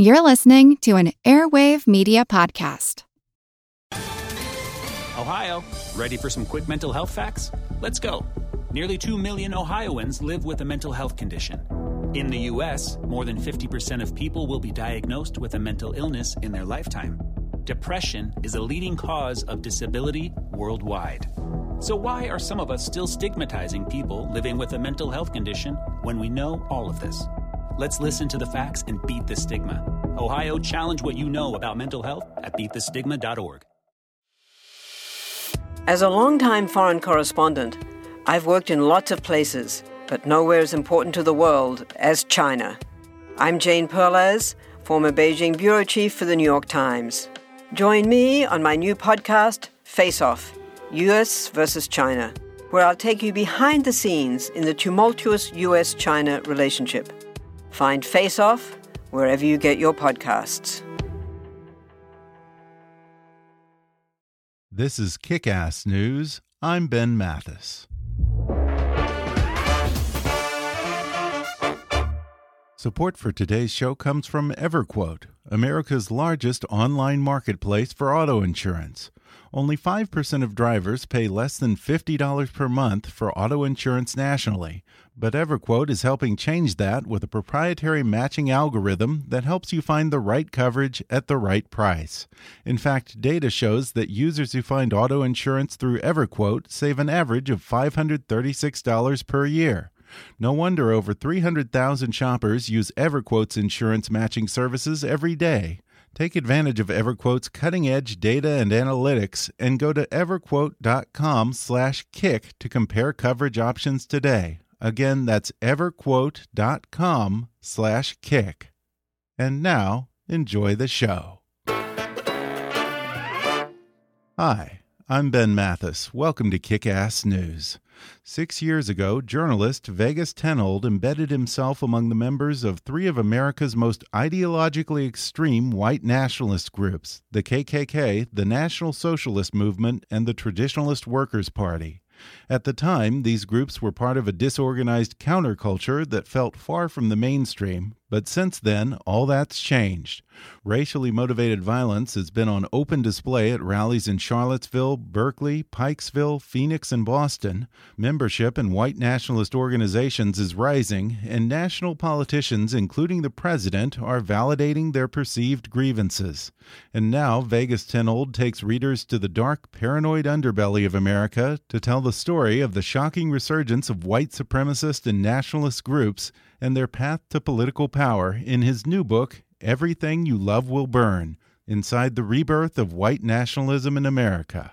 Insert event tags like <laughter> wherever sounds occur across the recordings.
You're listening to an Airwave Media Podcast. Ohio, ready for some quick mental health facts? Let's go. Nearly 2 million Ohioans live with a mental health condition. In the U.S., more than 50% of people will be diagnosed with a mental illness in their lifetime. Depression is a leading cause of disability worldwide. So, why are some of us still stigmatizing people living with a mental health condition when we know all of this? Let's listen to the facts and beat the stigma. Ohio, challenge what you know about mental health at beatthestigma.org. As a longtime foreign correspondent, I've worked in lots of places, but nowhere as important to the world as China. I'm Jane Perlez, former Beijing bureau chief for the New York Times. Join me on my new podcast, Face Off US versus China, where I'll take you behind the scenes in the tumultuous US China relationship. Find Face Off wherever you get your podcasts. This is Kick Ass News. I'm Ben Mathis. Support for today's show comes from EverQuote, America's largest online marketplace for auto insurance. Only 5% of drivers pay less than $50 per month for auto insurance nationally, but EverQuote is helping change that with a proprietary matching algorithm that helps you find the right coverage at the right price. In fact, data shows that users who find auto insurance through EverQuote save an average of $536 per year. No wonder over 300,000 shoppers use EverQuote's insurance matching services every day. Take advantage of EverQuote's cutting-edge data and analytics and go to everquote.com/kick to compare coverage options today. Again, that's everquote.com/kick. And now, enjoy the show. Hi, I'm Ben Mathis. Welcome to Kick Ass News. Six years ago, journalist Vegas Tenold embedded himself among the members of three of America's most ideologically extreme white nationalist groups the KKK, the National Socialist Movement, and the Traditionalist Workers' Party. At the time, these groups were part of a disorganized counterculture that felt far from the mainstream, but since then, all that's changed. Racially motivated violence has been on open display at rallies in Charlottesville, Berkeley, Pikeville, Phoenix, and Boston. Membership in white nationalist organizations is rising, and national politicians, including the president, are validating their perceived grievances. And now, Vegas Tenold takes readers to the dark, paranoid underbelly of America to tell the story of the shocking resurgence of white supremacist and nationalist groups and their path to political power in his new book, Everything You Love Will Burn Inside the Rebirth of White Nationalism in America.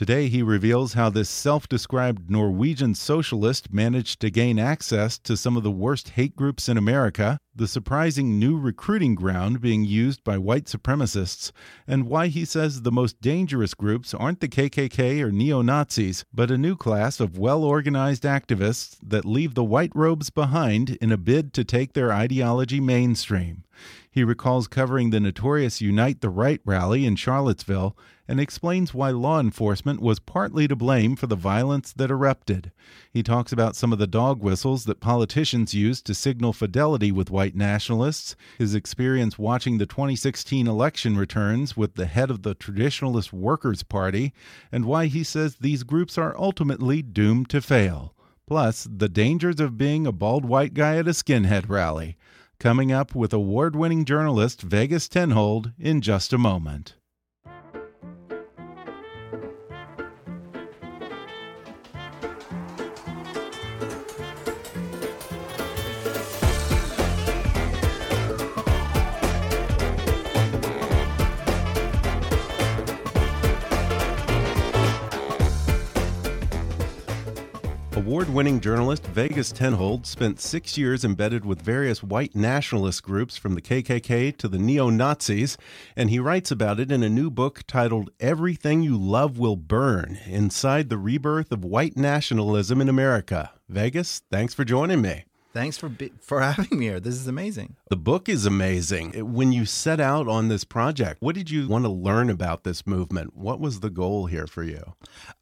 Today, he reveals how this self described Norwegian socialist managed to gain access to some of the worst hate groups in America, the surprising new recruiting ground being used by white supremacists, and why he says the most dangerous groups aren't the KKK or neo Nazis, but a new class of well organized activists that leave the white robes behind in a bid to take their ideology mainstream. He recalls covering the notorious Unite the Right rally in Charlottesville and explains why law enforcement was partly to blame for the violence that erupted. He talks about some of the dog whistles that politicians used to signal fidelity with white nationalists, his experience watching the 2016 election returns with the head of the Traditionalist Workers' Party, and why he says these groups are ultimately doomed to fail. Plus, the dangers of being a bald white guy at a skinhead rally. Coming up with award winning journalist Vegas Tenold in just a moment. Award winning journalist Vegas Tenold spent six years embedded with various white nationalist groups from the KKK to the neo Nazis, and he writes about it in a new book titled Everything You Love Will Burn Inside the Rebirth of White Nationalism in America. Vegas, thanks for joining me. Thanks for for <laughs> having me here. This is amazing. The book is amazing. When you set out on this project, what did you want to learn about this movement? What was the goal here for you?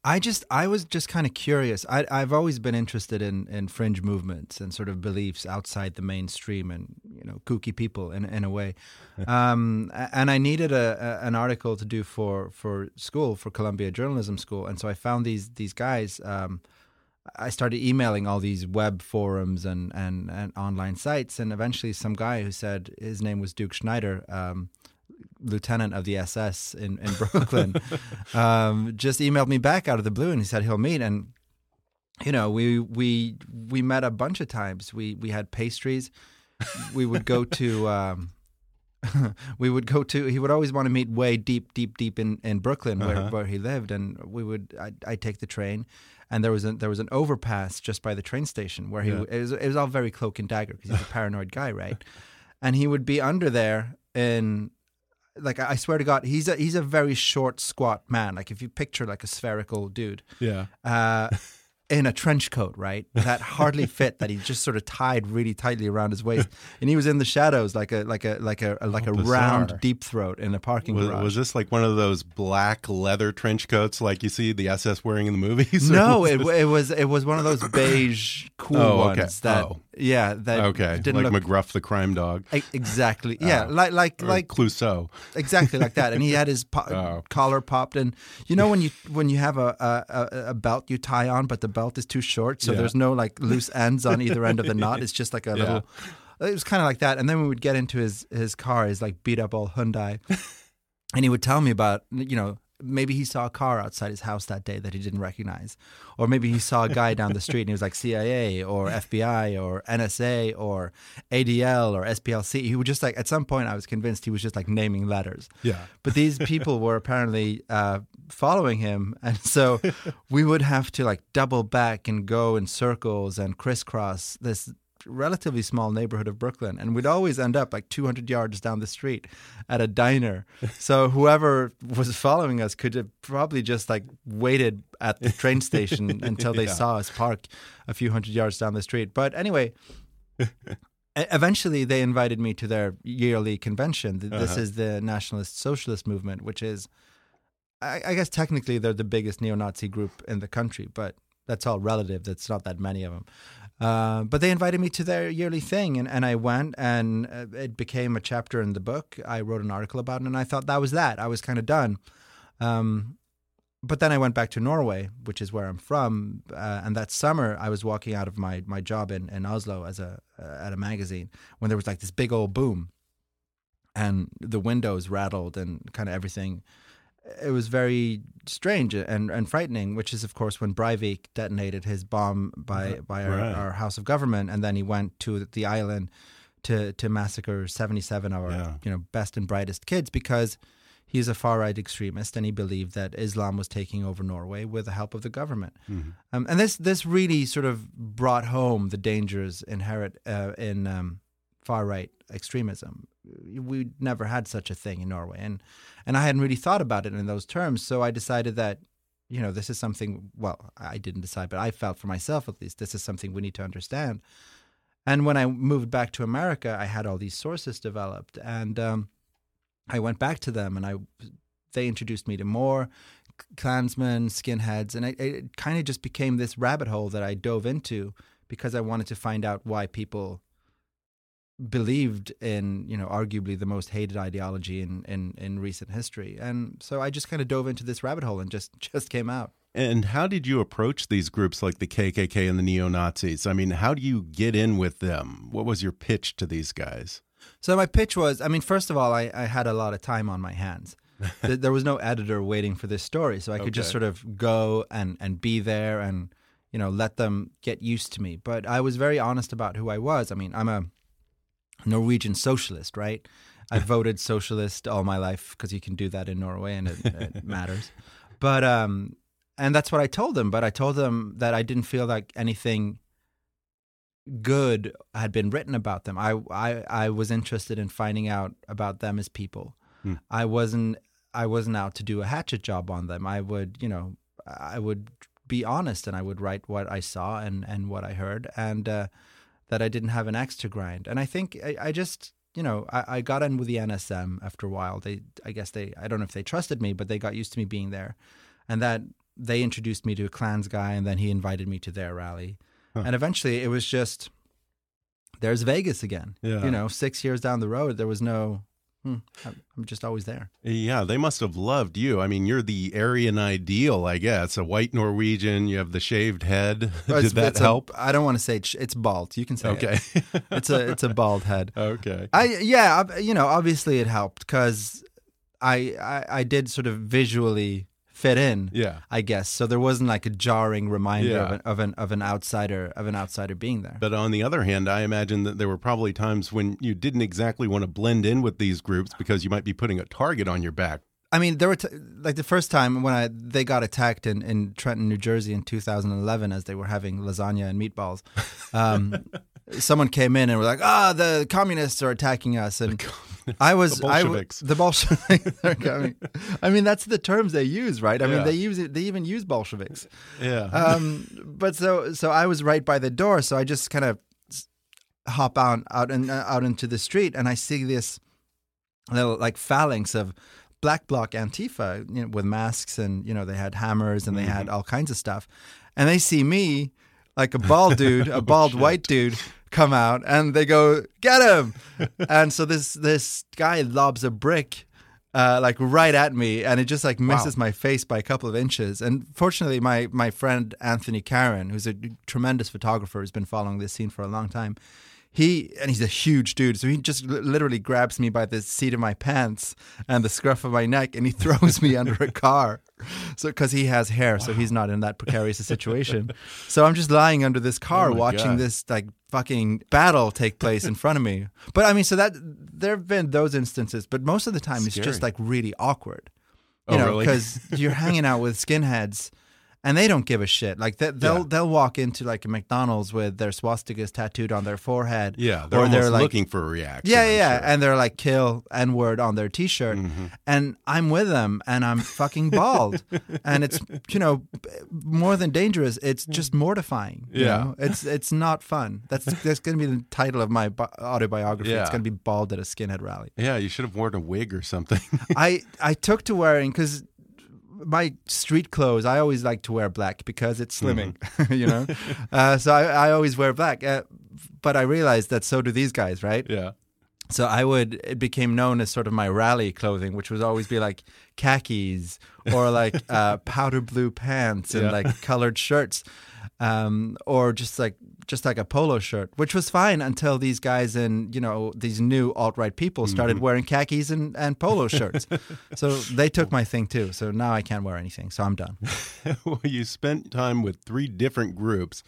I just I was just kind of curious. I, I've always been interested in in fringe movements and sort of beliefs outside the mainstream and you know kooky people in in a way. <laughs> Um, and I needed a, a, an article to do for for school for Columbia Journalism School, and so I found these these guys. Um, I started emailing all these web forums and, and, and online sites, and eventually some guy who said his name was Duke Schneider, um, lieutenant of the SS in, in <laughs> Brooklyn, um, just emailed me back out of the blue, and he said he'll meet. And you know, we we we met a bunch of times. We we had pastries. We would go to. Um, <laughs> we would go to. He would always want to meet way deep, deep, deep in, in Brooklyn, where, Uh-huh. where he lived, and we would. I I take the train, and there was a, there was an overpass just by the train station where he Yeah. it was it was all very cloak and dagger because he's a <laughs> paranoid guy, right? And he would be under there in like I swear to God, he's a he's a very short, squat man. Like if you picture like a spherical dude, Yeah. uh, in a trench coat, right? That hardly <laughs> fit. That he just sort of tied really tightly around his waist, and he was in the shadows like a like a like a like oh, a bizarre. round deep throat in a parking Was, garage. was this like one of those black leather trench coats like you see the SS wearing in the movies? <laughs> no, was it, this- it was it was one of those beige cool Oh, okay. ones that Oh. Yeah that okay, didn't like look McGruff the crime dog, E- exactly yeah oh. like like or like Clouseau. exactly like that and he had his po- <laughs> Oh. collar popped and you know when you when you have a, a a- a belt you tie on but the belt is too short so Yeah. there's no like loose ends on either end of the knot <laughs> it's just like a Yeah. little it was kind of like that and then we would get into his his car his like beat up old Hyundai <laughs> and he would tell me about you know maybe he saw a car outside his house that day that he didn't recognize. Or maybe he saw a guy down the street and he was like CIA or FBI or NSA or ADL or SPLC he was just like at some point I was convinced he was just like naming letters. Yeah. but these people were apparently uh, following him, and so <laughs> we would have to like double back and go in circles and crisscross this relatively small neighborhood of Brooklyn, and we'd always end up like 200 yards down the street at a diner. <laughs> So whoever was following us could have probably just like waited at the train station <laughs> until they Yeah. saw us park a few hundred yards down the street. But anyway. <laughs> Eventually, they invited me to their yearly convention. This Uh-huh. is the Nationalist Socialist Movement, which is, I, I guess, technically they're the biggest neo-Nazi group in the country, but that's all relative. That's not that many of them. Uh, but they invited me to their yearly thing, and, and I went, and uh, it became a chapter in the book. I wrote an article about it, and I thought that was that. I was kind of done. Um, but then I went back to Norway, which is where I'm from. Uh, and that summer, I was walking out of my, my job in, in Oslo as a uh, at a magazine when there was like this big old boom, and the windows rattled and kind of everything. It was very strange and, and frightening. Which is, of course, when Breivik detonated his bomb by by our, Right. our House of Government, and then he went to the island to to massacre seventy seven of our Yeah. you know best and brightest kids because he's a far right extremist and he believed that Islam was taking over Norway with the help of the government. Um, and this this really sort of brought home the dangers inherent uh, in um, far right extremism. We never had such a thing in Norway, and and I hadn't really thought about it in those terms. So I decided that you know this is something. Well, I didn't decide, but I felt for myself at least this is something we need to understand. And when I moved back to America, I had all these sources developed, and um, I went back to them, and I they introduced me to more Klansmen, skinheads, and it, it kind of just became this rabbit hole that I dove into because I wanted to find out why people believed in, you know, arguably the most hated ideology in, in, in recent history. And so I just kind of dove into this rabbit hole and just <laughs> just came out. And how did you approach these groups like the KKK and the neo Nazis? I mean, how do you get in with them? What was your pitch to these guys? So my pitch was, I mean, first of all, I, I had a lot of time on my hands. <laughs> There was no editor waiting for this story, so I could just sort of go and and be there and you know let them get used to me. But I was very honest about who I was. I mean, I'm a Norwegian socialist, right? I voted socialist all my life because you can do that in Norway and it, it <laughs> matters. But um, and that's what I told them. But I told them that I didn't feel like anything good had been written about them. I I, I was interested in finding out about them as people. Hmm. I wasn't I wasn't out to do a hatchet job on them. I would you know I would be honest and I would write what I saw and and what I heard and. Uh, that I didn't have an axe to grind. And I think I, I just, you know, I, I, got in with the NSM after a while. They, I guess they, I don't know if they trusted me, but they got used to me being there, and that they introduced me to a Klans guy, and then he invited me to their rally, huh. and eventually it was just. There's Vegas again. Yeah. You know, six years down the road, there was no Hmm. I'm just always there. Yeah, they must have loved you. I mean, you're the Aryan ideal, I guess. A white Norwegian, you have the shaved head. <laughs> Did that help? I don't want to say it's, it's bald. You can say okay. It. <laughs> it's a it's a bald head. Okay. I yeah, you know, obviously it helped because I, I I did sort of visually fit in. Yeah, I guess. So there wasn't like a jarring reminder yeah. of, an, of an of an outsider of an outsider being there. But on the other hand, I imagine that there were probably times when you didn't exactly want to blend in with these groups because you might be putting a target on your back. I mean, there were like the first time when I they got attacked in, in Trenton, New Jersey in 2011 as they were having lasagna and meatballs. Um, <laughs> someone came in and were like, "Ah, oh, the communists are attacking us," and I was the Bolsheviks. I, the Bolsheviks <laughs> are coming. I mean, that's the terms they use, right? I yeah. mean, they use it. They even use Bolsheviks. Yeah. Um, <laughs> but so so I was right by the door, so I just kind of hop out out and uh, out into the street, and I see this little like phalanx of black bloc Antifa, you know, with masks, and you know they had hammers and they mm-hmm. had all kinds of stuff, and they see me like a bald dude, a <laughs> oh, bald oh, white dude come out and they go, "Get him!" <laughs> and so this this guy lobs a brick uh, like right at me, and it just like misses wow. my face by a couple of inches. And fortunately, my my friend Anthony Karen, who's a tremendous photographer, has been following this scene for a long time he and he's a huge dude so he just literally grabs me by the seat of my pants and the scruff of my neck and he <laughs> throws me under a car so because he has hair wow. so he's not in that precarious a situation <laughs> so i'm just lying under this car oh watching God. this like fucking battle take place in front of me but i mean so that there have been those instances but most of the time Scary. it's just like really awkward oh, you oh, know because really? you're hanging out with skinheads and they don't give a shit. Like they, will yeah. they'll walk into like a McDonald's with their swastikas tattooed on their forehead. Yeah, they're or they're like, looking for a reaction. Yeah, yeah, sure. and they're like kill N word on their T-shirt, mm-hmm. and I'm with them, and I'm fucking bald, <laughs> and it's you know more than dangerous. It's just mortifying. yeah, know? it's it's not fun. That's that's going to be the title of my autobiography. Yeah. It's going to be bald at a skinhead rally. Yeah, you should have worn a wig or something. I I took to wearing because my street clothes, I always like to wear black because it's slimming, mm-hmm. <laughs> you know. <laughs> uh, so I, I, always wear black. Uh, but I realized that so do these guys, right? Yeah. So I would it became known as sort of my rally clothing, which would always be like khakis or like <laughs> uh, powder blue pants and yeah. like colored shirts, um, or just like just like a polo shirt, which was fine until these guys and you know these new alt right people started mm-hmm. wearing khakis and, and polo <laughs> shirts. so they took my thing too. So now I can't wear anything. So I'm done. <laughs> well, you spent time with three different groups: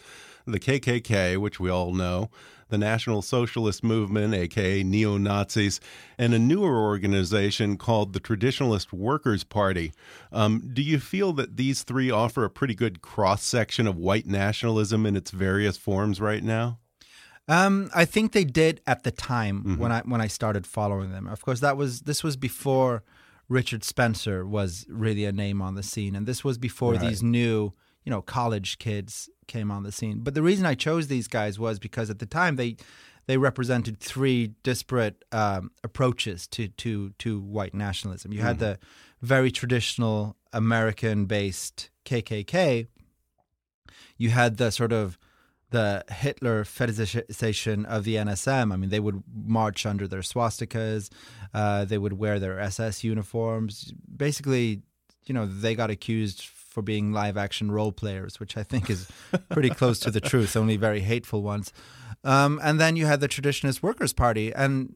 the KKK, which we all know, the National Socialist Movement, aka neo Nazis, and a newer organization called the Traditionalist Workers' Party. Um, do you feel that these three offer a pretty good cross section of white nationalism in its various forms right now? Um, I think they did at the time mm -hmm. when I when I started following them. Of course, that was this was before Richard Spencer was really a name on the scene, and this was before right. these new you know college kids came on the scene. But the reason I chose these guys was because at the time they they represented three disparate um, approaches to to to white nationalism. You mm-hmm. had the very traditional American based KKK. You had the sort of the Hitler fetishization of the NSM. I mean, they would march under their swastikas. Uh, they would wear their SS uniforms. Basically, you know, they got accused for being live action role players, which I think is pretty close to the <laughs> truth, only very hateful ones. Um, and then you had the Traditionalist Workers' Party. And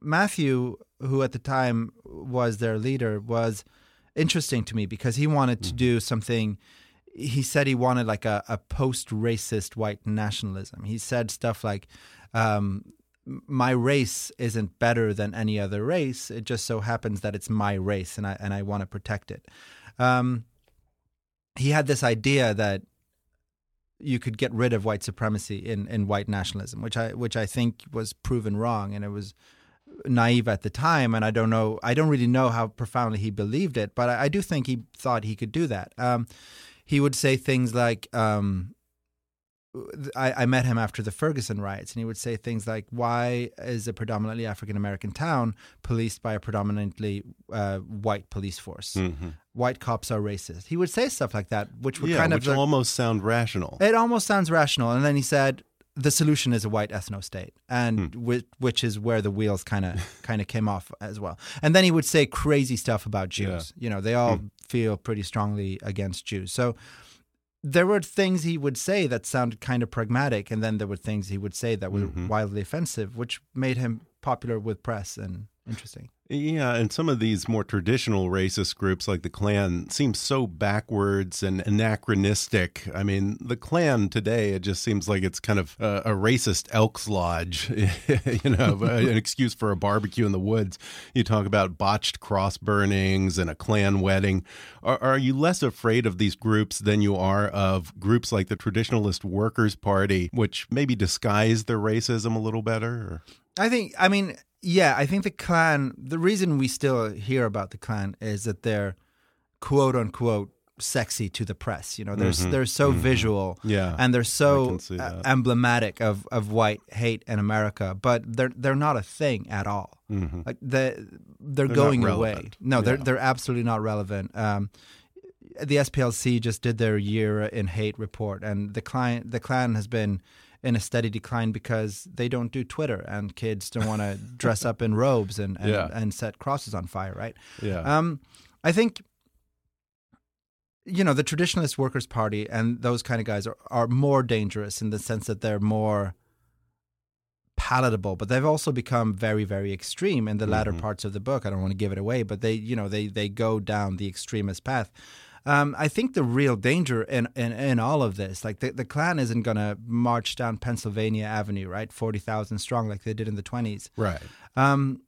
Matthew, who at the time was their leader, was interesting to me because he wanted to do something. He said he wanted like a, a post racist white nationalism. He said stuff like, um, my race isn't better than any other race. It just so happens that it's my race, and I and I want to protect it. Um, he had this idea that you could get rid of white supremacy in, in white nationalism, which I which I think was proven wrong, and it was naive at the time. And I don't know, I don't really know how profoundly he believed it, but I, I do think he thought he could do that. Um, he would say things like, um, I, I met him after the Ferguson riots, and he would say things like, "Why is a predominantly African American town policed by a predominantly uh, white police force? White cops are racist." He would say stuff like that, which would yeah, kind which of almost sound rational. it almost sounds rational. And then he said, "The solution is a white ethno state," and hmm. which, which is where the wheels kind of <laughs> kind of came off as well. And then he would say crazy stuff about Jews. You know, they all hmm. feel pretty strongly against Jews. So there were things he would say that sounded kind of pragmatic, and then there were things he would say that were mm-hmm. wildly offensive, which made him popular with press and interesting. Yeah, and some of these more traditional racist groups like the Klan seem so backwards and anachronistic. I mean, the Klan today, it just seems like it's kind of a, a racist Elks Lodge, <laughs> you know, <laughs> an excuse for a barbecue in the woods. You talk about botched cross burnings and a Klan wedding. Are, are you less afraid of these groups than you are of groups like the Traditionalist Workers' Party, which maybe disguise their racism a little better? Or? I think, I mean, yeah, I think the Klan, the reason we still hear about the Klan is that they're quote unquote sexy to the press. You know, they're, they're so visual Mm-hmm. Yeah, and they're so can see that. emblematic of, of white hate in America, but they're they're not a thing at all. Like the, they're, not going away. No, they're they're absolutely not relevant. Um, the SPLC just did their year in hate report, and the client the Klan has been in a steady decline because they don't do Twitter, and kids don't want to <laughs> dress up in robes and and, Yeah. and set crosses on fire, right? Yeah. Um, I think you know the traditionalist workers party and those kind of guys are, are more dangerous in the sense that they're more palatable but they've also become very very extreme in the latter parts of the book i don't want to give it away but they you know they they go down the extremist path um, I think the real danger in, in, in all of this, like the, the Klan isn't going to march down Pennsylvania Avenue, right? 40,000 strong like they did in the 20s. right. Um,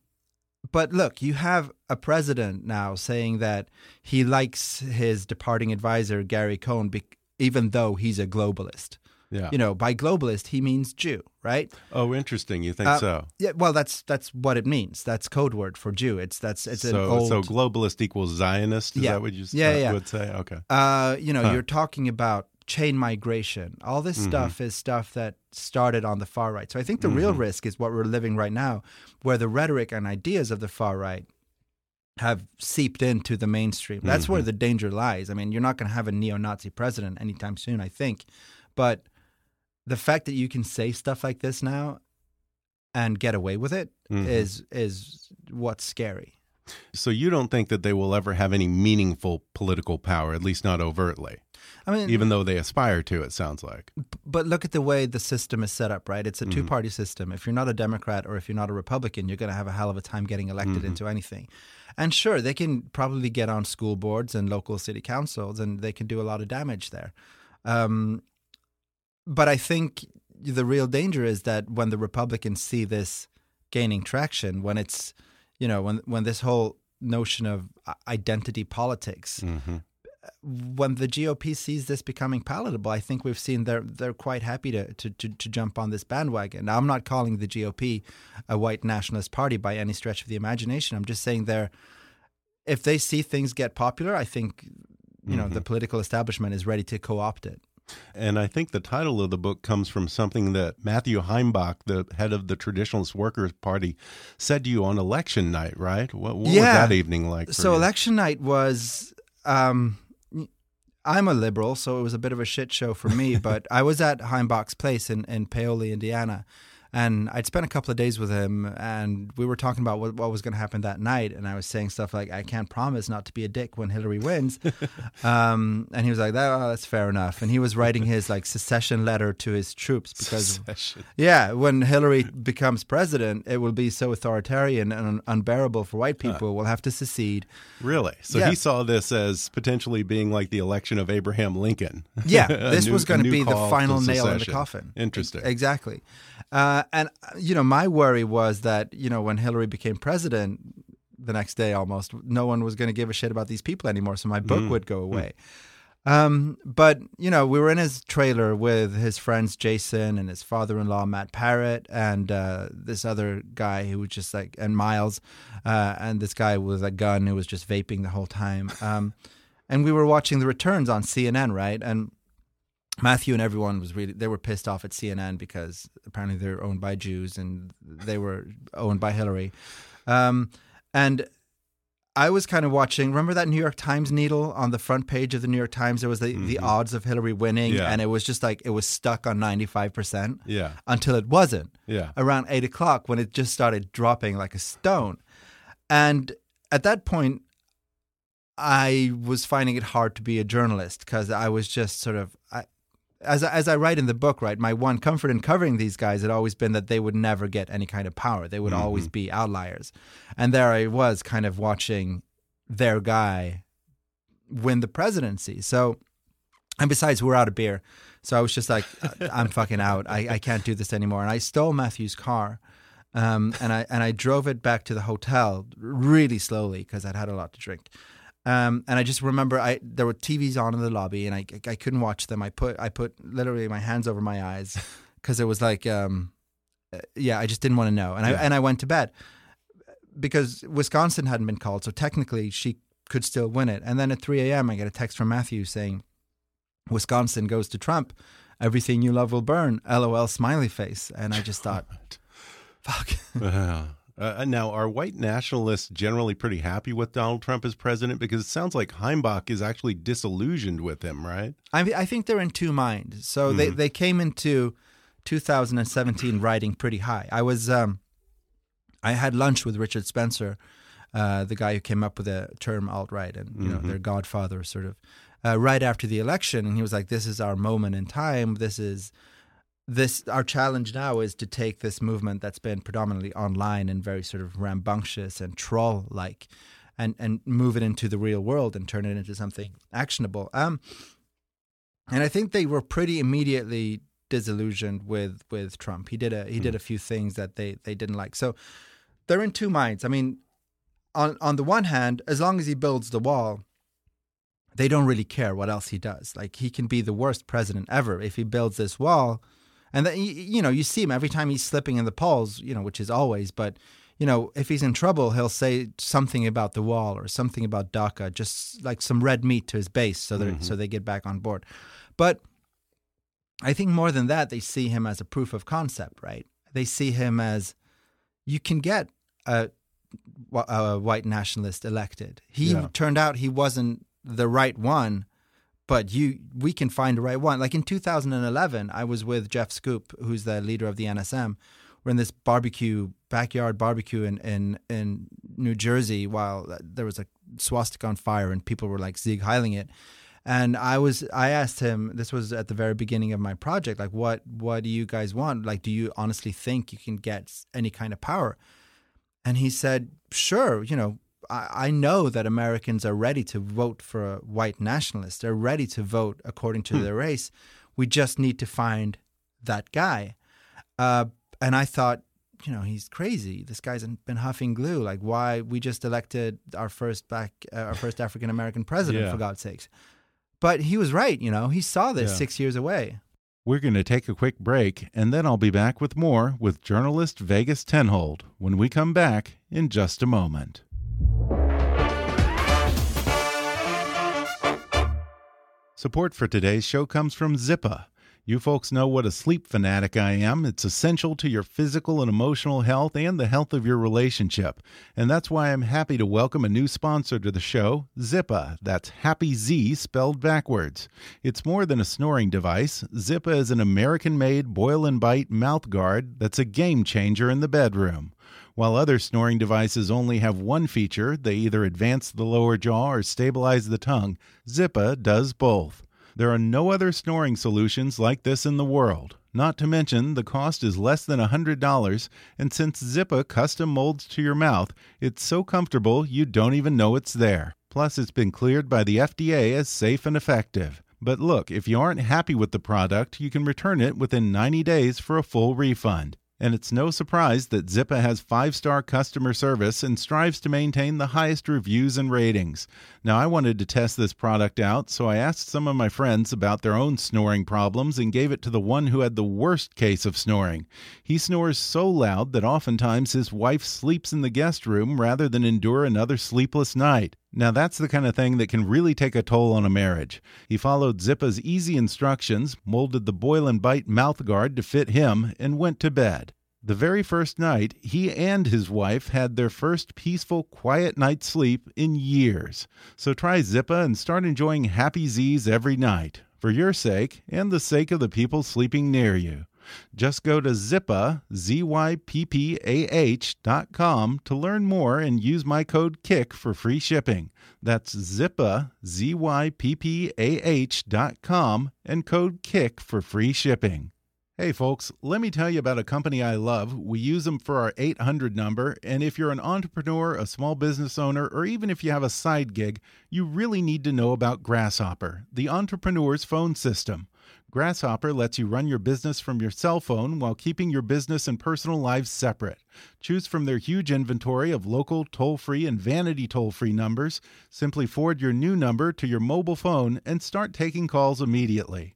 but look, you have a president now saying that he likes his departing advisor Gary Cohn, even though he's a globalist. Yeah. You know, by globalist he means Jew, right? Oh, interesting. You think Uh, so? Yeah. Well, that's that's what it means. That's code word for Jew. It's that's it's an so, old. so globalist equals Zionist. Is Yeah. that what you Yeah, uh, yeah. would say? Okay. uh, you know, Huh. you're talking about chain migration. All this Mm-hmm. stuff is stuff that started on the far right. So I think the real Mm-hmm. risk is what we're living right now, where the rhetoric and ideas of the far right have seeped into the mainstream. That's where Mm-hmm. the danger lies. I mean, you're not going to have a neo-Nazi president anytime soon, I think, but the fact that you can say stuff like this now and get away with it is Mhm. is what's scary. So you don't think that they will ever have any meaningful political power, at least not overtly, I mean, even though they aspire to. It sounds like. but look at the way the system is set up, right? It's a Mm-hmm. two party system. If you're not a Democrat or if you're not a Republican, you're going to have a hell of a time getting elected Mm-hmm. into anything. And sure, they can probably get on school boards and local city councils and they can do a lot of damage there. Um, but I think the real danger is that when the Republicans see this gaining traction, when it's, you know, when, when this whole notion of identity politics hmm when the GOP sees this becoming palatable, I think we've seen they're they're quite happy to to, to, to jump on this bandwagon. Now, I'm not calling the GOP a white nationalist party by any stretch of the imagination. I'm just saying they're if they see things get popular, I think you know the political establishment is ready to co-opt it. And I think the title of the book comes from something that Matthew Heimbach, the head of the Traditionalist Workers Party, said to you on election night. Right? What, what was that evening like? For So you? election night was. Um, I'm a liberal, so it was a bit of a shit show for me. <laughs> but I was at Heimbach's place in, in Paoli, Indiana, and I'd spent a couple of days with him, and we were talking about what, what was going to happen that night. And I was saying stuff like, "I can't promise not to be a dick when Hillary wins," <laughs> um, and he was like, that, oh, "That's fair enough." And he was writing his like secession letter to his troops because Secession. yeah, when Hillary becomes president, it will be so authoritarian and un- unbearable for white people. We'll have to secede. Really? So Yeah. he saw this as potentially being like the election of Abraham Lincoln. Yeah, <laughs> this new- was going to be the final nail in the coffin. Interesting. Exactly. Uh, and, you know, my worry was that, you know, when Hillary became president the next day almost, no one was going to give a shit about these people anymore. So my book Mm. would go away. Um, but, you know, we were in his trailer with his friends Jason and his father in law, Matt Parrott, and uh, this other guy who was just like, and Miles, uh, and this guy with a gun who was just vaping the whole time. Um, and we were watching the returns on CNN, right? And Matthew and everyone was really they were pissed off at CNN because apparently they're owned by Jews and they were owned by Hillary. Um, and I was kind of watching. Remember that New York Times needle on the front page of the New York Times? There was the, the odds of Hillary winning, Mm-hmm. Yeah. and it was just like it was stuck on ninety five percent Yeah. until it wasn't. Yeah. Around eight o'clock when it just started dropping like a stone, and at that point, I was finding it hard to be a journalist because I was just sort of as I- as I write in the book, right. My one comfort in covering these guys had always been that they would never get any kind of power. They would always be outliers, and there I was, kind of watching their guy win the presidency. So, and besides, we're out of beer, so I was just like, <laughs> I'm fucking out. I, I can't do this anymore. And I stole Matthew's car. Um, and I and I drove it back to the hotel really slowly because I'd had a lot to drink. Um, and I just remember I there were TVs on in the lobby, and I I couldn't watch them. I put I put literally my hands over my eyes <laughs> because it was like um, uh, yeah, I just didn't want to know, and I and I went to bed because Wisconsin hadn't been called, so technically she could still win it. And then at 3 a.m., I get a text from Matthew saying, "Wisconsin goes to Trump. Everything you love will burn." LOL smiley face, and I just thought, <laughs> "Fuck." Uh, uh, now, are white nationalists generally pretty happy with Donald Trump as president? Because it sounds like Heimbach is actually disillusioned with him, right? I I think they're in two minds. So they, they came into 2017 riding pretty high. I was um, I had lunch with Richard Spencer, uh, the guy who came up with the term alt right and you know their godfather sort of uh, right after the election, and he was like, "This is our moment in time. This is." This our challenge now is to take this movement that's been predominantly online and very sort of rambunctious and troll like, and and move it into the real world and turn it into something actionable. Um, and I think they were pretty immediately disillusioned with with Trump. He did a he did a few things that they they didn't like. So they're in two minds. I mean, on on the one hand, as long as he builds the wall, they don't really care what else he does. Like he can be the worst president ever if he builds this wall. And then, you you know, you see him every time he's slipping in the polls, you know, which is always, but you know, if he's in trouble, he'll say something about the wall or something about DACA, just like some red meat to his base, so that so mm-hmm. they get back on board. But I think more than that, they see him as a proof of concept, right? They see him as you can get a, a white nationalist elected. He Yeah. turned out he wasn't the right one, but you we can find the right one. Like in 2011, I was with Jeff Schoep, who's the leader of the NSM. We're in this barbecue backyard barbecue in in in New Jersey while there was a swastika on fire and people were like Sieg heiling it. And I was I asked him this was at the very beginning of my project like what what do you guys want like do you honestly think you can get any kind of power and he said sure you know I, I know that Americans are ready to vote for a white nationalist they're ready to vote according to their race we just need to find that guy uh, and I thought you know he's crazy this guy's been huffing glue like why we just elected our first back uh, our first African American president Yeah. for God's sakes but he was right, you know. He saw this Yeah. six years away. We're going to take a quick break, and then I'll be back with more with journalist Vegas Tenold when we come back in just a moment. Support for today's show comes from Zyppah. You folks know what a sleep fanatic I am. It's essential to your physical and emotional health and the health of your relationship. And that's why I'm happy to welcome a new sponsor to the show, Zyppah. That's Happy Z spelled backwards. It's more than a snoring device. Zyppah is an American made boil and bite mouth guard that's a game changer in the bedroom. While other snoring devices only have one feature, they either advance the lower jaw or stabilize the tongue, Zyppah does both. There are no other snoring solutions like this in the world. Not to mention, the cost is less than $100, and since Zyppah custom molds to your mouth, it's so comfortable you don't even know it's there. Plus, it's been cleared by the FDA as safe and effective. But look, if you aren't happy with the product, you can return it within 90 days for a full refund. And it's no surprise that Zyppah has five star customer service and strives to maintain the highest reviews and ratings. Now, I wanted to test this product out, so I asked some of my friends about their own snoring problems and gave it to the one who had the worst case of snoring. He snores so loud that oftentimes his wife sleeps in the guest room rather than endure another sleepless night. Now, that's the kind of thing that can really take a toll on a marriage. He followed Zyppah's easy instructions, molded the boil and bite mouth guard to fit him, and went to bed. The very first night, he and his wife had their first peaceful, quiet night's sleep in years. So try Zyppah and start enjoying happy Z's every night, for your sake and the sake of the people sleeping near you. Just go to Zyppah, Z-Y-P-P-A-H dot com to learn more and use my code KICK for free shipping. That's Zyppah, Z-Y-P-P-A-H dot com and code KICK for free shipping. Hey folks, let me tell you about a company I love. We use them for our 800 number, and if you're an entrepreneur, a small business owner, or even if you have a side gig, you really need to know about Grasshopper, the entrepreneur's phone system. Grasshopper lets you run your business from your cell phone while keeping your business and personal lives separate. Choose from their huge inventory of local, toll free, and vanity toll free numbers. Simply forward your new number to your mobile phone and start taking calls immediately.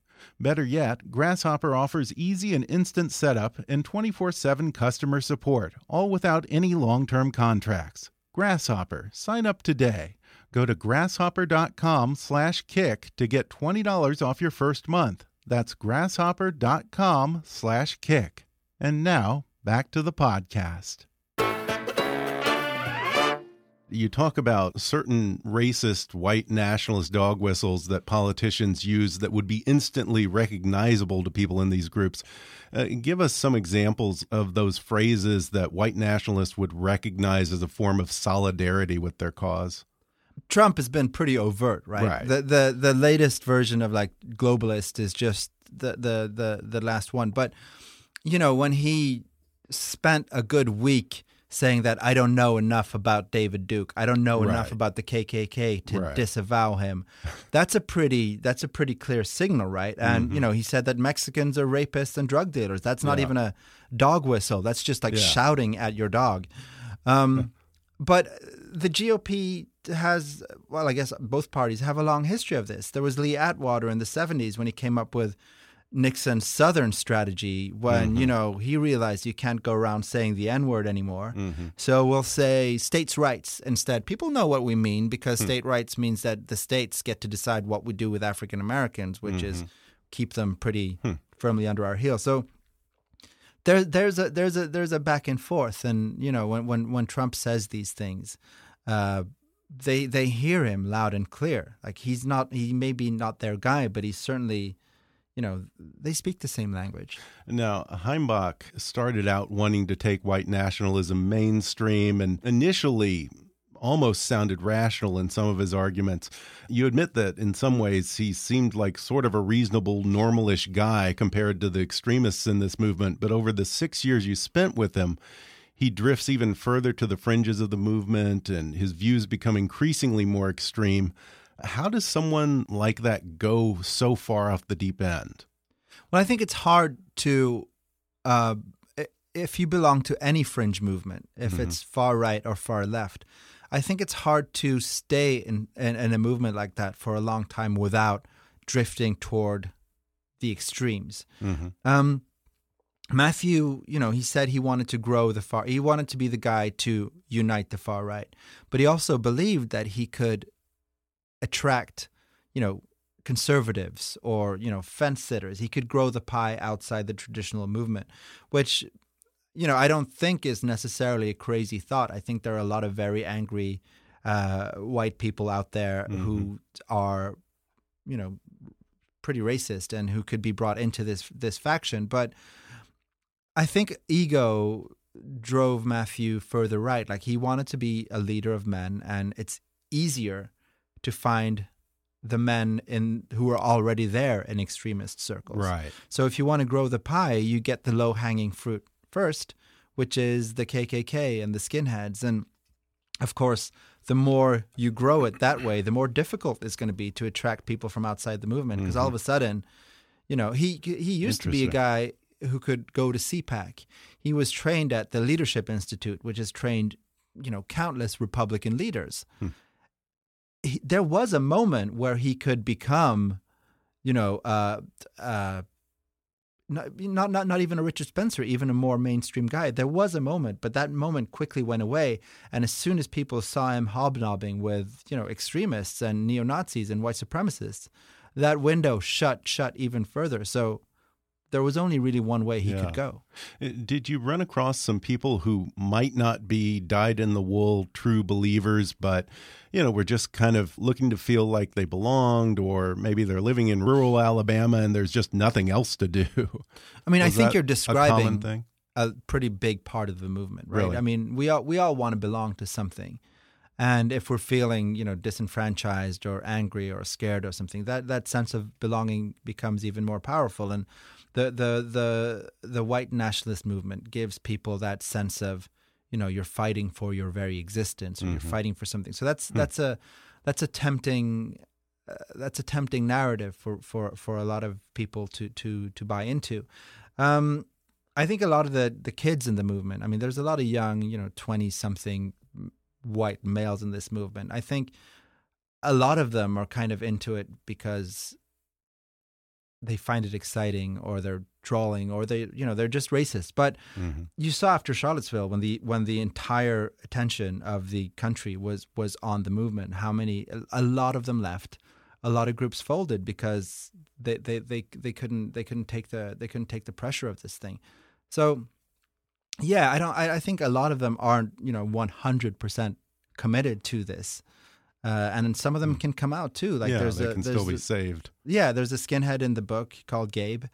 Better yet, Grasshopper offers easy and instant setup and 24 7 customer support, all without any long term contracts. Grasshopper, sign up today. Go to grasshopper.com slash kick to get $20 off your first month. That's grasshopper.com slash kick. And now, back to the podcast you talk about certain racist white nationalist dog whistles that politicians use that would be instantly recognizable to people in these groups. Uh, give us some examples of those phrases that white nationalists would recognize as a form of solidarity with their cause. Trump has been pretty overt, right? right. The the the latest version of like globalist is just the the the the last one. But you know, when he spent a good week saying that I don't know enough about David Duke. I don't know Right. enough about the KKK to Right. disavow him. That's a pretty that's a pretty clear signal, right? And you know, he said that Mexicans are rapists and drug dealers. That's not Yeah. even a dog whistle. That's just like Yeah. shouting at your dog. Um, <laughs> but the GOP has, well, I guess both parties have a long history of this. There was Lee Atwater in the 70s when he came up with Nixon's Southern strategy when, you mm-hmm. know, he realized you can't go around saying the N word anymore. Mm-hmm. So we'll say states' rights instead. People know what we mean because hmm. state rights means that the states get to decide what we do with African Americans, which is mm-hmm. keep them pretty hmm. firmly under our heel. So there, there's a there's a there's a back and forth, and you know when when when Trump says these things, uh, they they hear him loud and clear. Like he's not he may be not their guy, but he's certainly, you know, they speak the same language. Now, Heimbach started out wanting to take white nationalism mainstream and initially almost sounded rational in some of his arguments. You admit that in some ways he seemed like sort of a reasonable, normalish guy compared to the extremists in this movement, but over the six years you spent with him, he drifts even further to the fringes of the movement and his views become increasingly more extreme. How does someone like that go so far off the deep end? Well, I think it's hard to, uh, if you belong to any fringe movement, if it's far right or far left, I think it's hard to stay in, in, in a movement like that for a long time without drifting toward the extremes. Um, Matthew, you know, he said he wanted to grow the far, he wanted to be the guy to unite the far right, but he also believed that he could attract, you know, conservatives or you know fence sitters. He could grow the pie outside the traditional movement, which you know I don't think is necessarily a crazy thought. I think there are a lot of very angry uh, white people out there who are, you know, pretty racist and who could be brought into this this faction. But I think ego drove Matthew further right. Like he wanted to be a leader of men, and it's easier to find the men in who are already there in extremist circles. Right. So if you want to grow the pie, you get the low hanging fruit first, which is the KKK and the skinheads. And of course, the more you grow it that way, the more difficult it's going to be to attract people from outside the movement. Because all of a mm-hmm. sudden, you know, he he used to be a guy who could go to CPAC. He was trained at the Leadership Institute, which has trained, you know, countless Republican leaders. Hmm. He, there was a moment where he could become, you know, uh, uh, not, not not not even a Richard Spencer, even a more mainstream guy. There was a moment, but that moment quickly went away. And as soon as people saw him hobnobbing with you know extremists and neo Nazis and white supremacists, that window shut shut even further. So there was only really one way he Yeah. could go. Uh, Did you run across some people who might not be dyed in the wool true believers, but you know were just kind of looking to feel like they belonged, or maybe they're living in rural Alabama and there's just nothing else to do? <laughs> I mean, I think you're describing thing. a pretty big part of the movement, right? Really? I mean, we all we all want to belong to something, and if we're feeling you know disenfranchised or angry or scared or something, that that sense of belonging becomes even more powerful. And the the the the white nationalist movement gives people that sense of you know you're fighting for your very existence or you're fighting for something. So that's that's a that's a tempting uh, that's a tempting narrative for, for, for a lot of people to to to buy into. Um, I think a lot of the the kids in the movement. I mean, there's a lot of young, you know, twenty something white males in this movement. I think a lot of them are kind of into it because they find it exciting, or they're trolling, or they, you know, they're just racist. But Mhm. you saw after Charlottesville when the when the entire attention of the country was was on the movement, how many a lot of them left. A lot of groups folded because they, they, they, they couldn't they couldn't take the they couldn't take the pressure of this thing. So yeah, I don't I, I think a lot of them aren't, you know, one hundred percent committed to this. Uh, and then some of them can come out too. Like Hmm. yeah, there's they a can there's still be a- saved. yeah, there's a skinhead in the book called Gabe,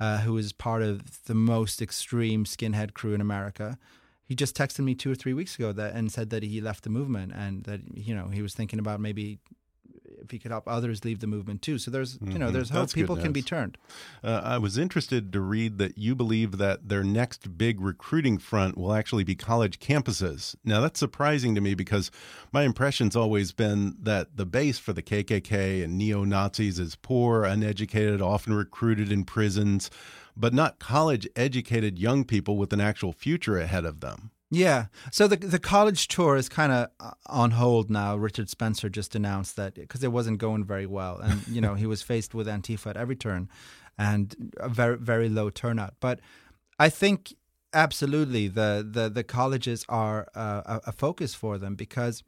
uh, who is part of the most extreme skinhead crew in America. He just texted me two or three weeks ago that and said that he left the movement and that you know he was thinking about maybe if he could help others leave the movement too. So there's you know Mhm. there's hope. That's People can be turned. Uh, I was interested to read that you believe that their next big recruiting front will actually be college campuses. Now, that's surprising to me because my impression's always been that the base for the KKK and neo Nazis is poor, uneducated, often recruited in prisons, but not college educated young people with an actual future ahead of them. Yeah. So the the college tour is kind of on hold now. Richard Spencer just announced that because it wasn't going very well, and you know he was faced with Antifa at every turn, and a very very low turnout. But I think absolutely the the the colleges are uh, a, a focus for them because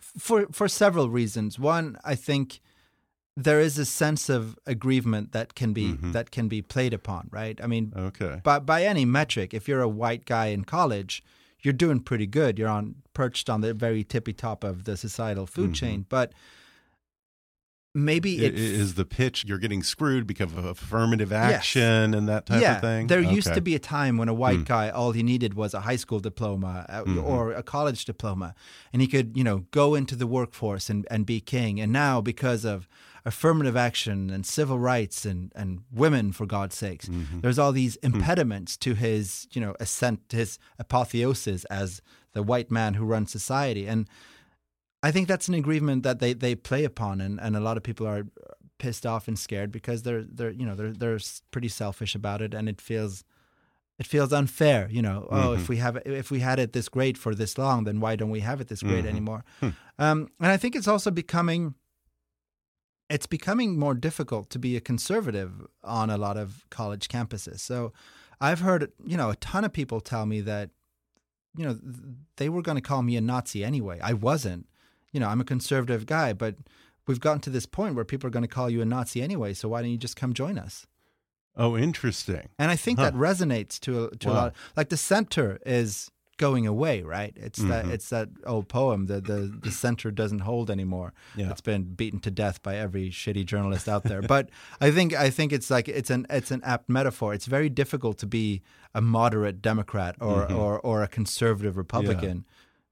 for for several reasons. One, I think there is a sense of aggrievement that can be that can be played upon. Right. I mean, Okay. by by any metric, if you're a white guy in college, you're doing pretty good. You're on perched on the very tippy top of the societal food chain. But maybe it i- Is the pitch you're getting screwed because of affirmative action and that type yeah, of thing? There used to be a time when a white Hmm. guy all he needed was a high school diploma uh, Mhm. or a college diploma, and he could you know go into the workforce and, and be king. And now because of affirmative action and civil rights and, and women, for God's sakes, Mm-hmm. there's all these Hmm. impediments to his you know ascent, to his apotheosis as the white man who runs society. And I think that's an aggrievement that they, they play upon, and, and a lot of people are pissed off and scared because they're they're you know they're they're pretty selfish about it, and it feels it feels unfair. You know, oh, if we have if we had it this great for this long, then why don't we have it this great anymore? Um, and I think it's also becoming it's becoming more difficult to be a conservative on a lot of college campuses. So I've heard you know a ton of people tell me that you know they were going to call me a Nazi anyway. I wasn't. You know, I'm a conservative guy, but we've gotten to this point where people are going to call you a Nazi anyway. So why don't you just come join us? Oh, interesting. And I think Huh. that resonates to to a lot. Like the center is going away, right? It's Mm-hmm. that it's that old poem that the the center doesn't hold anymore. Yeah. It's been beaten to death by every shitty journalist out there. but I think I think it's like it's an it's an apt metaphor. It's very difficult to be a moderate Democrat or Mm-hmm. or, or a conservative Republican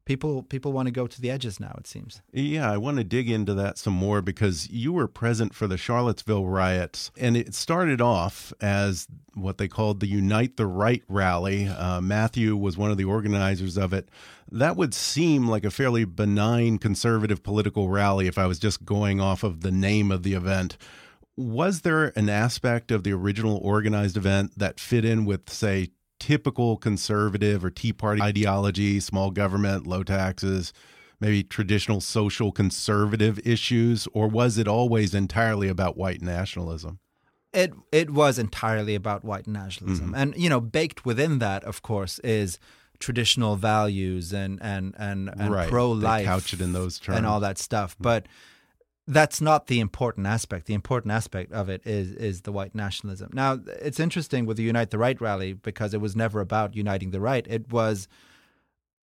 people people want to go to the edges now. It seems. Yeah, I want to dig into that some more because you were present for the Charlottesville riots, and it started off as what they called the Unite the Right rally. Uh, Matthew was one of the organizers of it. That would seem like a fairly benign conservative political rally if I was just going off of the name of the event. Was there an aspect of the original organized event that fit in with, say, typical conservative or Tea Party ideology, small government, low taxes, maybe traditional social conservative issues, or was it always entirely about white nationalism? It it was entirely about white nationalism, mm -hmm. and you know, baked within that, of course, is traditional values and and and, and right. pro life, couch it in those terms, and all that stuff, mm -hmm. That's not the important aspect. The important aspect of it is is the white nationalism. Now, it's interesting with the Unite the Right rally because it was never about uniting the right. It was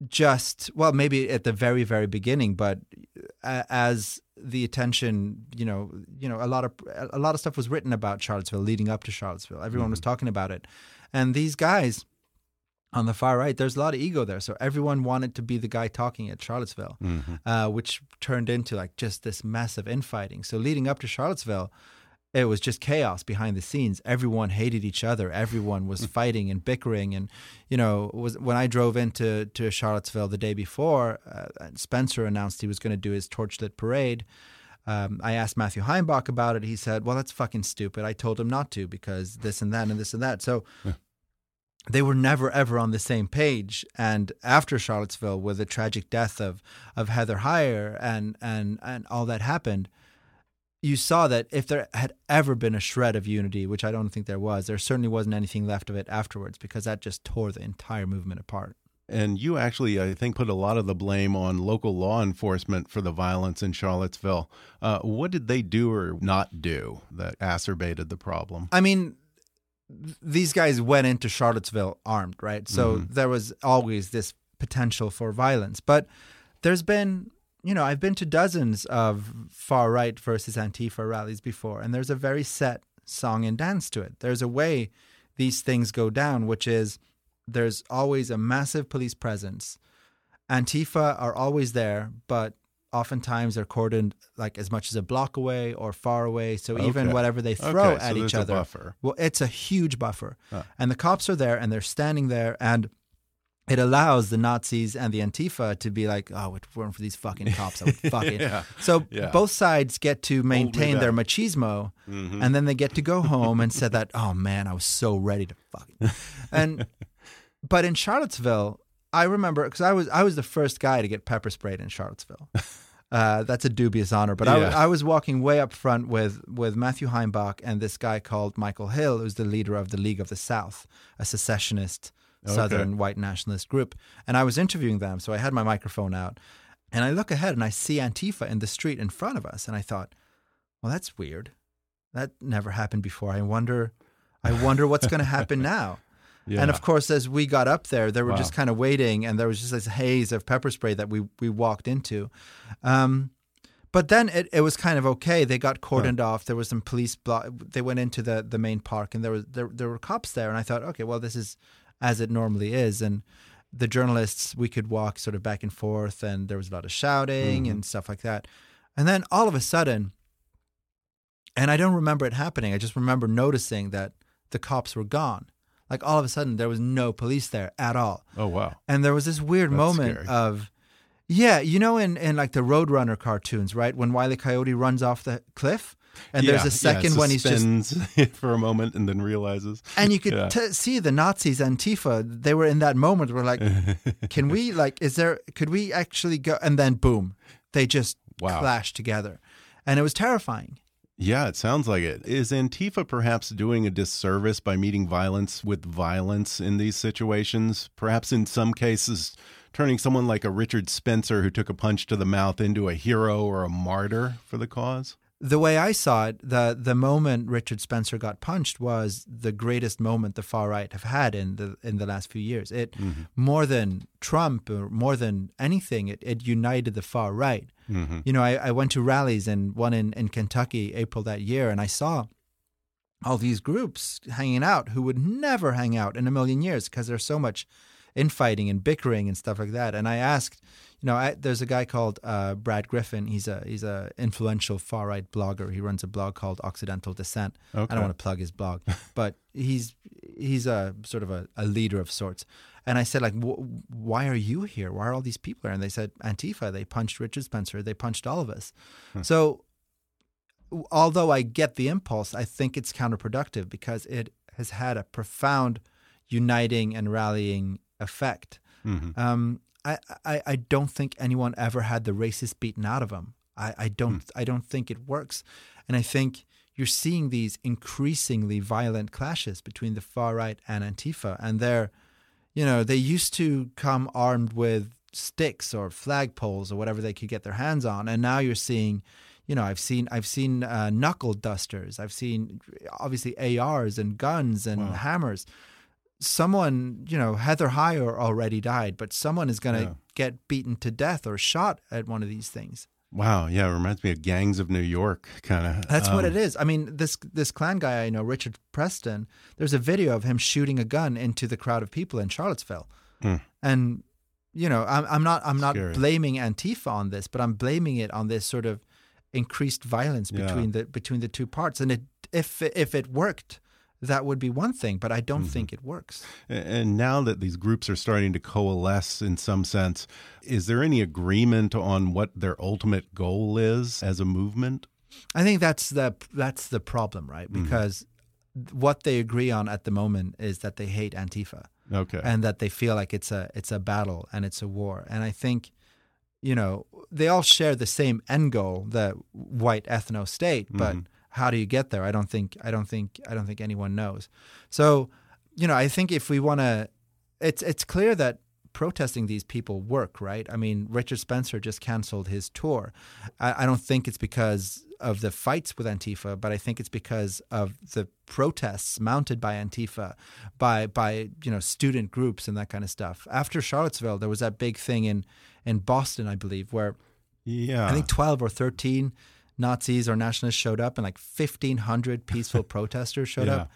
just well, maybe at the very very beginning, but as the attention, you know, you know, a lot of a lot of stuff was written about Charlottesville leading up to Charlottesville. Everyone mm-hmm. was talking about it, and these guys on the far right, there's a lot of ego there. So everyone wanted to be the guy talking at Charlottesville, mm-hmm. uh, which turned into like just this massive infighting. So leading up to Charlottesville, it was just chaos behind the scenes. Everyone hated each other. Everyone was <laughs> fighting and bickering. And you know, was when I drove into to Charlottesville the day before, uh, Spencer announced he was going to do his torchlit parade. Um, I asked Matthew Heimbach about it. He said, "Well, that's fucking stupid. I told him not to because this and that and this and that." So they were never ever on the same page. And after Charlottesville, with the tragic death of of Heather Heyer and and and all that happened, you saw that if there had ever been a shred of unity, which I don't think there was, there certainly wasn't anything left of it afterwards because that just tore the entire movement apart. And you actually, I think, put a lot of the blame on local law enforcement for the violence in Charlottesville. Uh, what did they do or not do that acerbated the problem? I mean, these guys went into Charlottesville armed, right? So mm-hmm. there was always this potential for violence. But there's been, you know, I've been to dozens of far right versus Antifa rallies before, and there's a very set song and dance to it. There's a way these things go down, which is there's always a massive police presence. Antifa are always there, but oftentimes they're cordoned like as much as a block away or far away. So okay. even whatever they throw okay, at so each other, buffer. well, it's a huge buffer. And the cops are there and they're standing there and it allows the Nazis and the Antifa to be like, oh, it weren't for these fucking cops, I would <laughs> fucking. yeah. So yeah. both sides get to maintain their machismo, mm-hmm. and then they get to go home and say that, oh man, I was so ready to fucking. <laughs> And but in Charlottesville, I remember because I was I was the first guy to get pepper sprayed in Charlottesville. <laughs> Uh, that's a dubious honor, but yeah. I, I, was walking way up front with with Matthew Heimbach and this guy called Michael Hill, who's the leader of the League of the South, a secessionist okay. Southern white nationalist group. And I was interviewing them, so I had my microphone out, and I look ahead and I see Antifa in the street in front of us, and I thought, well, that's weird. That never happened before. I wonder, I wonder what's going to happen <laughs> now. Yeah. And of course, as we got up there, they were wow. just kind of waiting, and there was just this haze of pepper spray that we we walked into. Um, but then it, it was kind of okay. They got cordoned huh. off. There was some police block. They went into the, the main park, and there was there, there were cops there. And I thought, okay, well, this is as it normally is. And the journalists, we could walk sort of back and forth, and there was a lot of shouting mm-hmm. and stuff like that. And then all of a sudden, and I don't remember it happening. I just remember noticing that the cops were gone. Like all of a sudden, there was no police there at all. Oh wow! And there was this weird That's moment scary. of, yeah, you know, in in like the Roadrunner cartoons, right? When Wiley Coyote runs off the cliff, and yeah, there's a second yeah, when he's just <laughs> for a moment and then realizes. And you could yeah. t- see the Nazis, Antifa. They were in that moment. We're like, <laughs> can we like? Is there? Could we actually go? And then boom, they just wow. clashed together, and it was terrifying. Yeah, it sounds like it. Is Antifa perhaps doing a disservice by meeting violence with violence in these situations? Perhaps in some cases, turning someone like a Richard Spencer who took a punch to the mouth into a hero or a martyr for the cause? The way I saw it, the the moment Richard Spencer got punched was the greatest moment the far right have had in the in the last few years. It mm-hmm. more than Trump or more than anything, it, it united the far right. Mm-hmm. You know, I, I went to rallies and one in, in Kentucky April that year, and I saw all these groups hanging out who would never hang out in a million years because there's so much infighting and bickering and stuff like that. And I asked, you know, I, there's a guy called uh, Brad Griffin. He's a he's a influential far right blogger. He runs a blog called Occidental Dissent. I don't want to plug his blog, <laughs> but he's he's a sort of a, a leader of sorts. And I said, like, wh- why are you here? Why are all these people here? And they said, Antifa. They punched Richard Spencer. They punched all of us. So, although I get the impulse, I think it's counterproductive because it has had a profound uniting and rallying effect. Mhm. Um, I, I, I don't think anyone ever had the racist beaten out of them. I, I don't I don't think it works, and I think you're seeing these increasingly violent clashes between the far right and Antifa, and they're, you know, they used to come armed with sticks or flagpoles or whatever they could get their hands on, and now you're seeing. You know, I've seen I've seen uh, knuckle dusters. I've seen obviously ARs and guns and hammers someone, you know, Heather Heyer already died, but someone is going to Yeah. get beaten to death or shot at one of these things. Wow, yeah, it reminds me of Gangs of New York, kind of. That's what it um, is. I mean, this this Klan guy I know, Richard Preston. There's a video of him shooting a gun into the crowd of people in Charlottesville, hmm. and you know, I'm, I'm not I'm not Scary. blaming Antifa on this, but I'm blaming it on this sort of increased violence Yeah. between the between the two parts. And it if if it worked, that would be one thing, but I don't mm-hmm. think it works. And now that these groups are starting to coalesce in some sense, is there any agreement on what their ultimate goal is as a movement? I think that's the that's the problem, right? Mm-hmm. Because what they agree on at the moment is that they hate Antifa Okay. and that they feel like it's a it's a battle and it's a war. And I think, you know, they all share the same end goal, the white ethno state, but mm-hmm. How do you get there? I don't think I don't think I don't think anyone knows. So, you know, I think if we want to it's it's clear that protesting these people work, right? I mean, Richard Spencer just canceled his tour. I, I don't think it's because of the fights with Antifa, but I think it's because of the protests mounted by Antifa, by by you know student groups and that kind of stuff. After Charlottesville, there was that big thing in in Boston, I believe, where yeah. I think 12 or 13 Nazis or nationalists showed up and like 1,500 peaceful <laughs> protesters showed Yeah. up.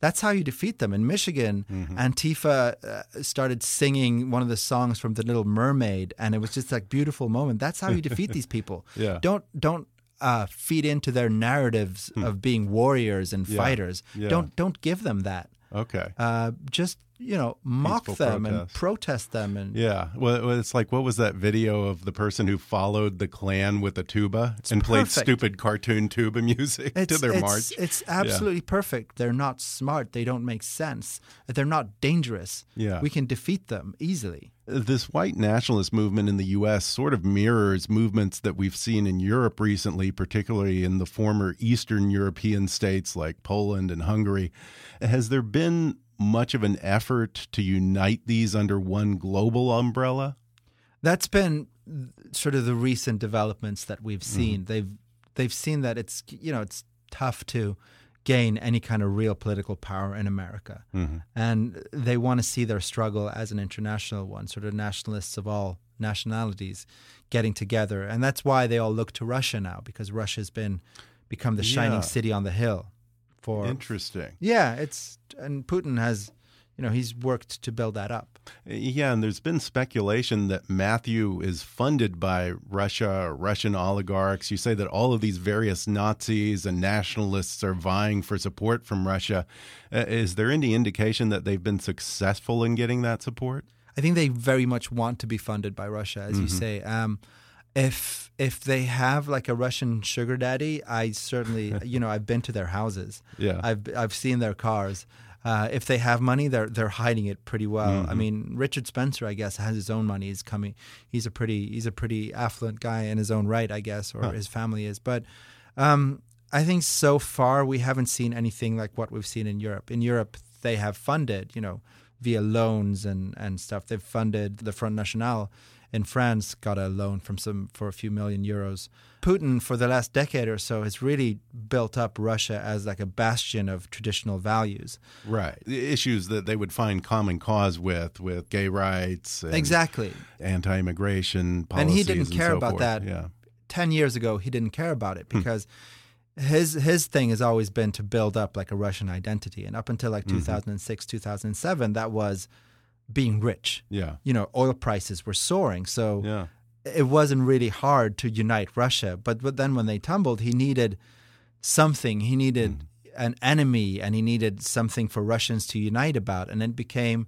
That's how you defeat them. In Michigan, Mm-hmm. Antifa uh, started singing one of the songs from The Little Mermaid, and it was just like beautiful moment. That's how you defeat these people. <laughs> Yeah. Don't don't uh, feed into their narratives of being warriors and Hmm. Yeah. fighters. Yeah. Don't don't give them that. okay. Uh, just you know, mock Peaceful them and protest. protest them and yeah. Well, it's like what was that video of the person who followed the Klan with a tuba and played stupid cartoon tuba <laughs> music to their it's, march? It's absolutely perfect. They're not smart. They don't make sense. They're not dangerous. Yeah. We can defeat them easily. This white nationalist movement in the U.S. sort of mirrors movements that we've seen in Europe recently, particularly in the former Eastern European states like Poland and Hungary. Has there been much of an effort to unite these under one global umbrella? That's been sort of the recent developments that we've Mm-hmm. seen. They've they've seen that it's you know it's tough to gain any kind of real political power in America, Mm-hmm. and they want to see their struggle as an international one. Sort of nationalists of all nationalities getting together, and that's why they all look to Russia now because Russia's been become the shining Yeah. city on the hill. For Interesting. yeah, it's and Putin has, you know, he's worked to build that up. Yeah, and there's been speculation that Matthew is funded by Russia or Russian oligarchs. You say that all of these various Nazis and nationalists are vying for support from Russia. Uh, is there any indication that they've been successful in getting that support? I think they very much want to be funded by Russia, as you Mm-hmm. say. Um, if if they have like a Russian sugar daddy, I certainly, <laughs> you know, I've been to their houses. Yeah. I've I've seen their cars. Uh, if they have money, they're they're hiding it pretty well. Mm-hmm. I mean, Richard Spencer, I guess, has his own money. He's coming. He's a pretty he's a pretty affluent guy in his own right, I guess, or his family is. But um, I think so far we haven't seen anything like what we've seen in Europe. In Europe, they have funded, you know, via loans and, and stuff. They've funded the Front National in France, got a loan from some for a few million euros. Putin, for the last decade or so, has really built up Russia as like a bastion of traditional values. Right. The issues that they would find common cause with, with gay rights, and Exactly. anti-immigration policies, and he didn't care so about forth. that. Yeah. Ten years ago, he didn't care about it hmm. because his his thing has always been to build up like a Russian identity, and up until like mm-hmm. 2006, 2007, that was being rich. Yeah. You know, oil prices were soaring, so Yeah. it wasn't really hard to unite Russia. But but then when they tumbled, he needed something. He needed Mm. an enemy, and he needed something for Russians to unite about, and it became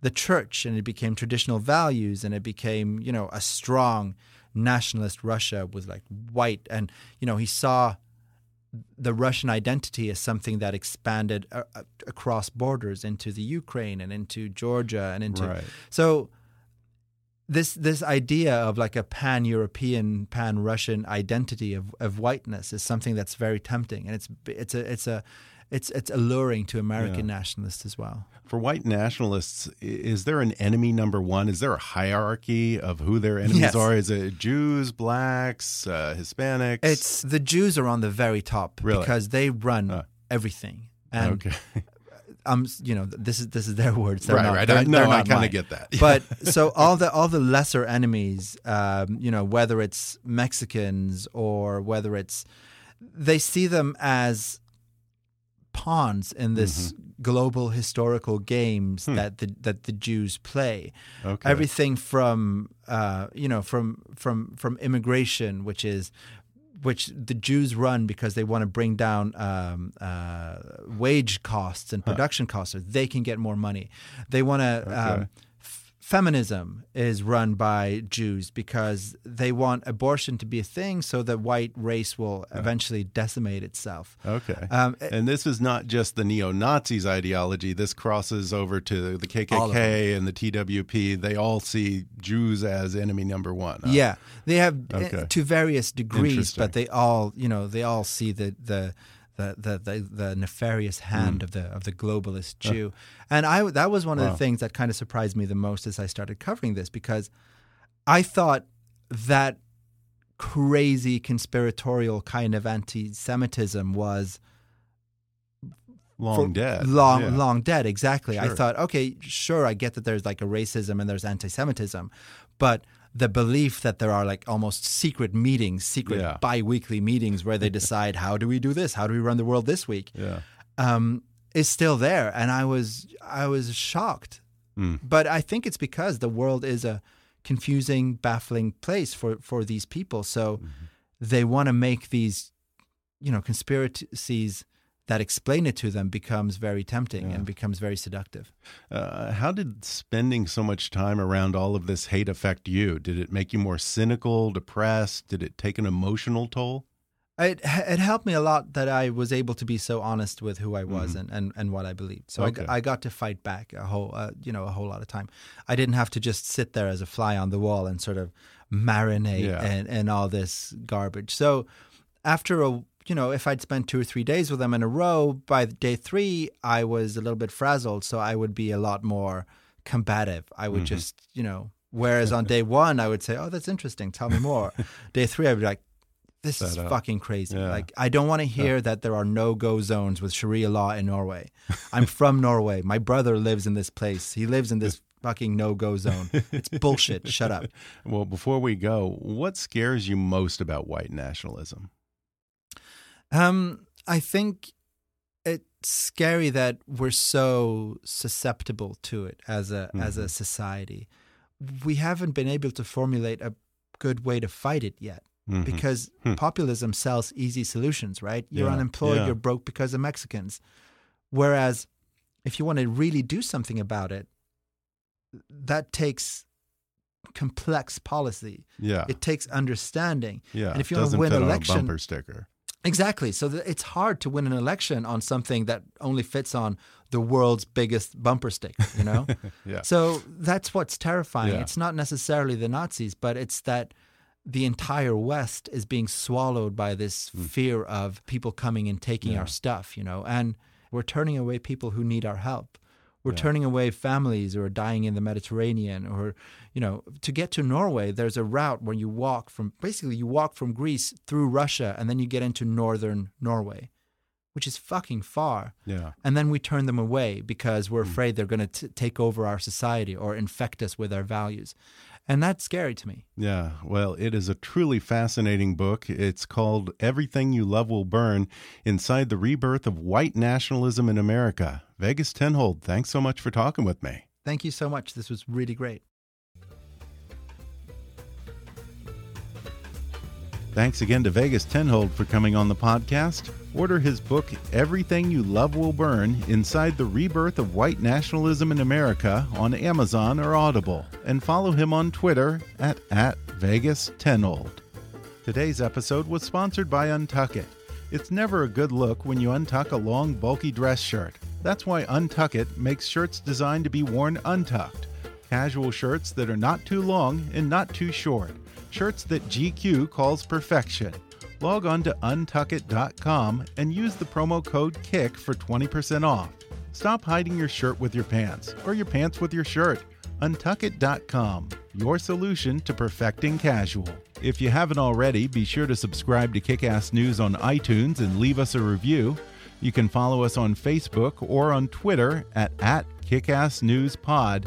the church, and it became traditional values, and it became you know a strong nationalist Russia with like white, and you know he saw the Russian identity is something that expanded uh, uh, across borders into the Ukraine and into Georgia and into Right. so this this idea of like a pan European, pan Russian identity of, of whiteness is something that's very tempting, and it's it's a it's a it's it's alluring to American nationalists as well. For white nationalists, is there an enemy number one? Is there a hierarchy of who their enemies Yes. are? Is it Jews, blacks, uh, Hispanics? It's the Jews are on the very top Really? because they run everything, and okay. <laughs> um, you know, this is this is their <laughs> words. They're right, not, right. they're- I, no, they're I not kind of get that. <laughs> but so all the all the lesser enemies, um, you know, whether it's Mexicans or whether it's, they see them as pawns in this Mm-hmm. global historical games Hmm. that the that the Jews play. okay. Everything from uh, you know from from from immigration, which is which the Jews run because they want to bring down um, uh, wage costs and production costs, so they can get more money. They want to. Um, Okay. f- feminism is run by Jews because they want abortion to be a thing, so the white race will eventually decimate itself. Okay. Um, and this is not just the neo Nazis ideology. This crosses over to the KKK and the TWP. They all see Jews as enemy number one. huh? Yeah, they have uh, Okay. to various degrees, but they all, you know, they all see the the the the, the, the nefarious hand of the of the globalist Jew, and I that was one of Hmm. The things that kind of surprised me the most as I started covering this because I thought that crazy conspiratorial kind of anti-Semitism was Long dead. Long, Yeah. long dead. Exactly. I thought, okay, sure, I get that there's like a racism and there's anti-Semitism, but the belief that there are like almost secret meetings, secret Yeah. bi-weekly meetings where they <laughs> decide how do we do this, how do we run the world this week, Yeah. um, is still there, and I was I was shocked. Mm. But I think it's because the world is a confusing, baffling place for for these people, so Mm-hmm. they want to make these, you know, conspiracies that explain it to them becomes very tempting Yeah. and becomes very seductive. Uh, how did spending so much time around all of this hate affect you? Did it make you more cynical, depressed? Did it take an emotional toll? It it helped me a lot that I was able to be so honest with who I was and, and, and what I believed. So Mm-hmm. Okay. I, I got to fight back a whole uh, you know a whole lot of time. I didn't have to just sit there as a fly on the wall and sort of marinate Yeah. and, and all this garbage. So after a you know if I'd spent two or three days with them in a row, by day three I was a little bit frazzled. So I would be a lot more combative. I would Mm-hmm. just you know. Whereas on day one, I would say, "Oh, that's interesting. Tell me more." <laughs> day three, I'd be like, "This is up. fucking crazy." Yeah. Like, I don't want to hear that there are no-go zones with Sharia law in Norway. I'm from Norway. My brother lives in this place. He lives in this <laughs> fucking no-go zone. It's bullshit. Shut up. <laughs> Well, before we go, what scares you most about white nationalism? Um, I think it's scary that we're so susceptible to it as a as a society. We haven't been able to formulate a good way to fight it yet. Mhm. because populism sells easy solutions, right? You're Yeah, unemployed, yeah. you're broke because of Mexicans. Whereas if you want to really do something about it, that takes complex policy. Yeah. It takes understanding. yeah. And if you want to win an election, bumper sticker. Exactly. So it's hard to win an election on something that only fits on the world's biggest bumper sticker, you know? <laughs> Yeah. So that's what's terrifying. Yeah. It's not necessarily the Nazis, but it's that the entire West is being swallowed by this hmm. fear of people coming and taking. Yeah. our stuff, you know, and we're turning away people who need our help. We're turning away families who are dying in the Mediterranean, or you know, to get to Norway, there's a route where you walk from basically you walk from Greece through Russia, and then you get into northern Norway, which is fucking far Yeah. and then we turn them away because we're hmm. afraid they're going to take over our society or infect us with our values. And that's scary to me. Yeah, well, it is a truly fascinating book. It's called Everything You Love Will Burn Inside the Rebirth of White Nationalism in America. Vegas Tenold, thanks so much for talking with me. Thank you so much. This was really great. Thanks again to Vegas Tenold for coming on the podcast. Order his book, Everything You Love Will Burn Inside the Rebirth of White Nationalism in America, on Amazon or Audible, and follow him on Twitter at, at Vegas Tenold. Today's episode was sponsored by Untuck It. It's never a good look when you untuck a long, bulky dress shirt. That's why Untuck It makes shirts designed to be worn untucked. Casual shirts that are not too long and not too short shirts that GQ calls perfection. Log on to untuckit.com and use the promo code KICK for 20% off. Stop hiding your shirt with your pants or your pants with your shirt. Untuckit.com, your solution to perfecting casual. If you haven't already, be sure to subscribe to Kickass News on iTunes and leave us a review. You can follow us on Facebook or on Twitter at, at KickassNewsPod.